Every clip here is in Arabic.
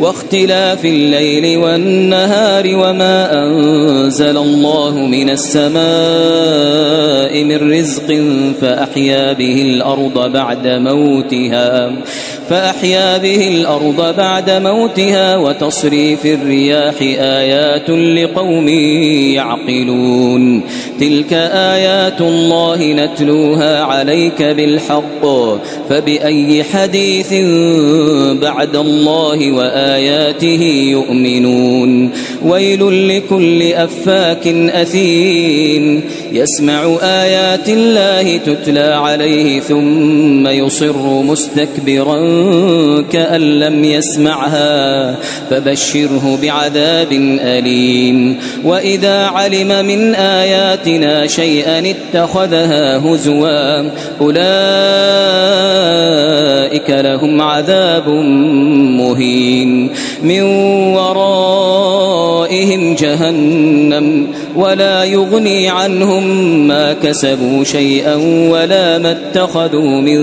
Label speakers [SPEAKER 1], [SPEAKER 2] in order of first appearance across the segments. [SPEAKER 1] واختلاف الليل والنهار وما أنزل الله من السماء من رزق فأحيا به الأرض بعد موتها فأحيا به الأرض بعد موتها وتصريف الرياح آيات لقوم يعقلون تلك آيات الله نتلوها عليك بالحق فبأي حديث بعد الله وآياته بآياته يؤمنون ويل لكل أفاك أثيم يسمع آيات الله تتلى عليه ثم يصر مستكبرا كأن لم يسمعها فبشره بعذاب أليم وإذا علم من آياتنا شيئا اتخذها هزوا أولئك لهم عذاب مهين من وراء ورائهم جهنم ولا يغني عنهم ما كسبوا شيئا ولا ما اتخذوا من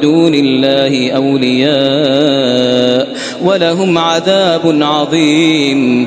[SPEAKER 1] دون الله أولياء ولهم عذاب عظيم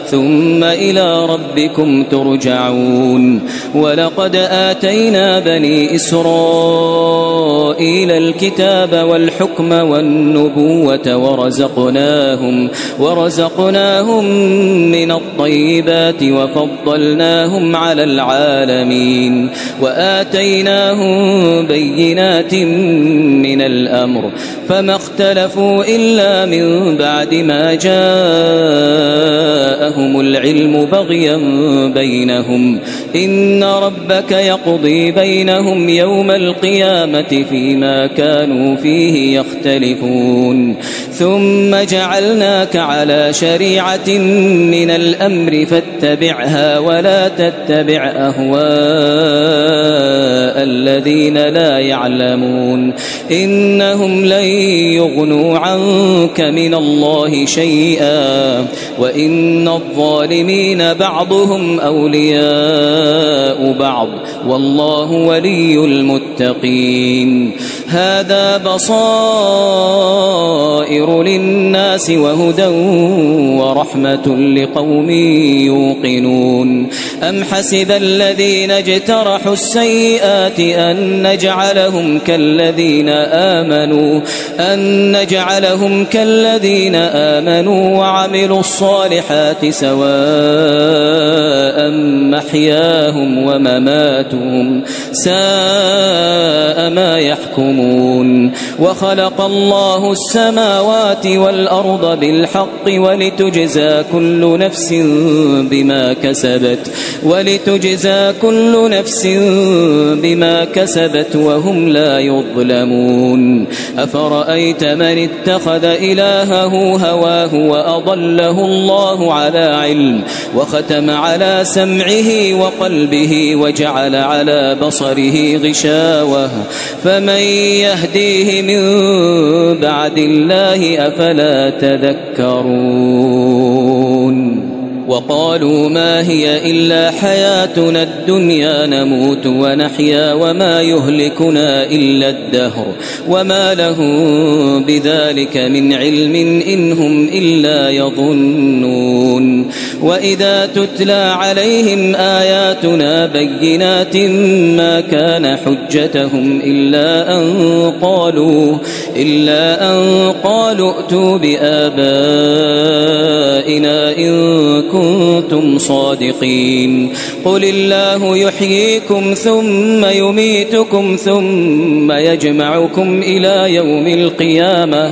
[SPEAKER 1] ثم إلى ربكم ترجعون ولقد آتينا بني إسرائيل الكتاب والحكم والنبوة ورزقناهم ورزقناهم من الطيبات وفضلناهم على العالمين وآتيناهم بينات من الأمر فما اختلفوا إلا من بعد ما جاءهم لهم العلم بغيا بينهم إن ربك يقضي بينهم يوم القيامة فيما كانوا فيه يختلفون ثم جعلناك على شريعة من الأمر فاتبعها ولا تتبع أهواء الذين لا يعلمون إنهم لن يغنوا عنك من الله شيئا وإن الظالمين بعضهم أولياء بعض والله ولي المتقين هذا بصائر للناس وهدى ورحمة لقوم يوقنون أم حسب الذين اجترحوا السيئات أن نجعلهم كالذين آمنوا أن نجعلهم كالذين آمنوا وعملوا الصالحات سواء محياهم ومماتهم ساء ما يحكمون وخلق الله السماوات والأرض بالحق ولتجزى كل نفس بما كسبت ولتجزى كل نفس بما كسبت وهم لا يظلمون أفرأيت من اتخذ إلهه هواه وأضله الله على علم وختم على سمعه وقلبه وجعل على بصره بصره غشاوة فمن يهديه من بعد الله أفلا تذكرون وقالوا ما هي إلا حياتنا الدنيا نموت ونحيا وما يهلكنا إلا الدهر وما لهم بذلك من علم إن هم إلا يظنون وإذا تتلى عليهم آياتنا بينات ما كان حجتهم إلا أن قالوا إلا أن قالوا ائتوا بآبائنا إن كنتم صادقين قل الله يحييكم ثم يميتكم ثم يجمعكم إلى يوم القيامة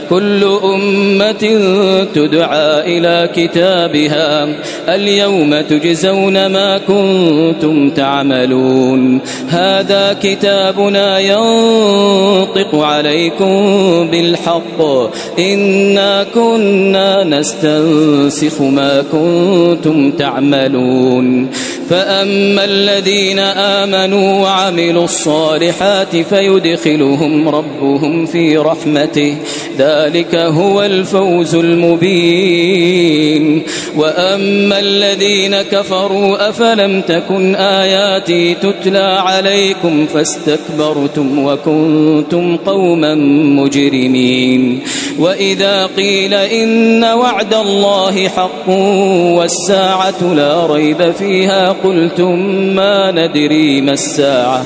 [SPEAKER 1] كل أمة تدعى إلى كتابها اليوم تجزون ما كنتم تعملون هذا كتابنا ينطق عليكم بالحق إنا كنا نستنسخ ما كنتم تعملون فأما الذين آمنوا وعملوا الصالحات فيدخلهم ربهم في رحمته ذلك هو الفوز المبين وأما الذين كفروا أفلم تكن آياتي تتلى عليكم فاستكبرتم وكنتم قوما مجرمين وإذا قيل إن وعد الله حق والساعة لا ريب فيها قلتم ما ندري ما الساعة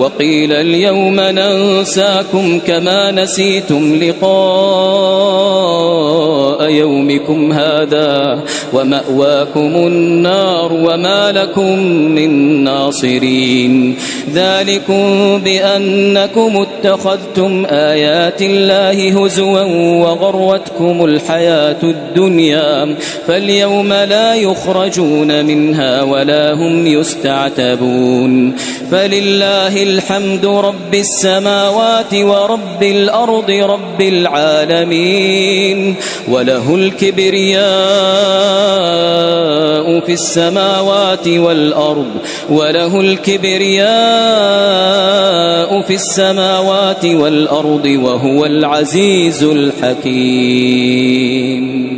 [SPEAKER 1] وقيل اليوم ننساكم كما نسيتم لقاء يومكم هذا ومأواكم النار وما لكم من ناصرين ذلكم بأنكم اتخذتم آيات الله هزوا وغرتكم الحياة الدنيا فاليوم لا يخرجون منها ولا هم يستعتبون فلله الحمد رب السماوات ورب الأرض رب العالمين وله الكبرياء في السماوات والأرض وله الكبرياء في السماوات والأرض وهو العزيز الحكيم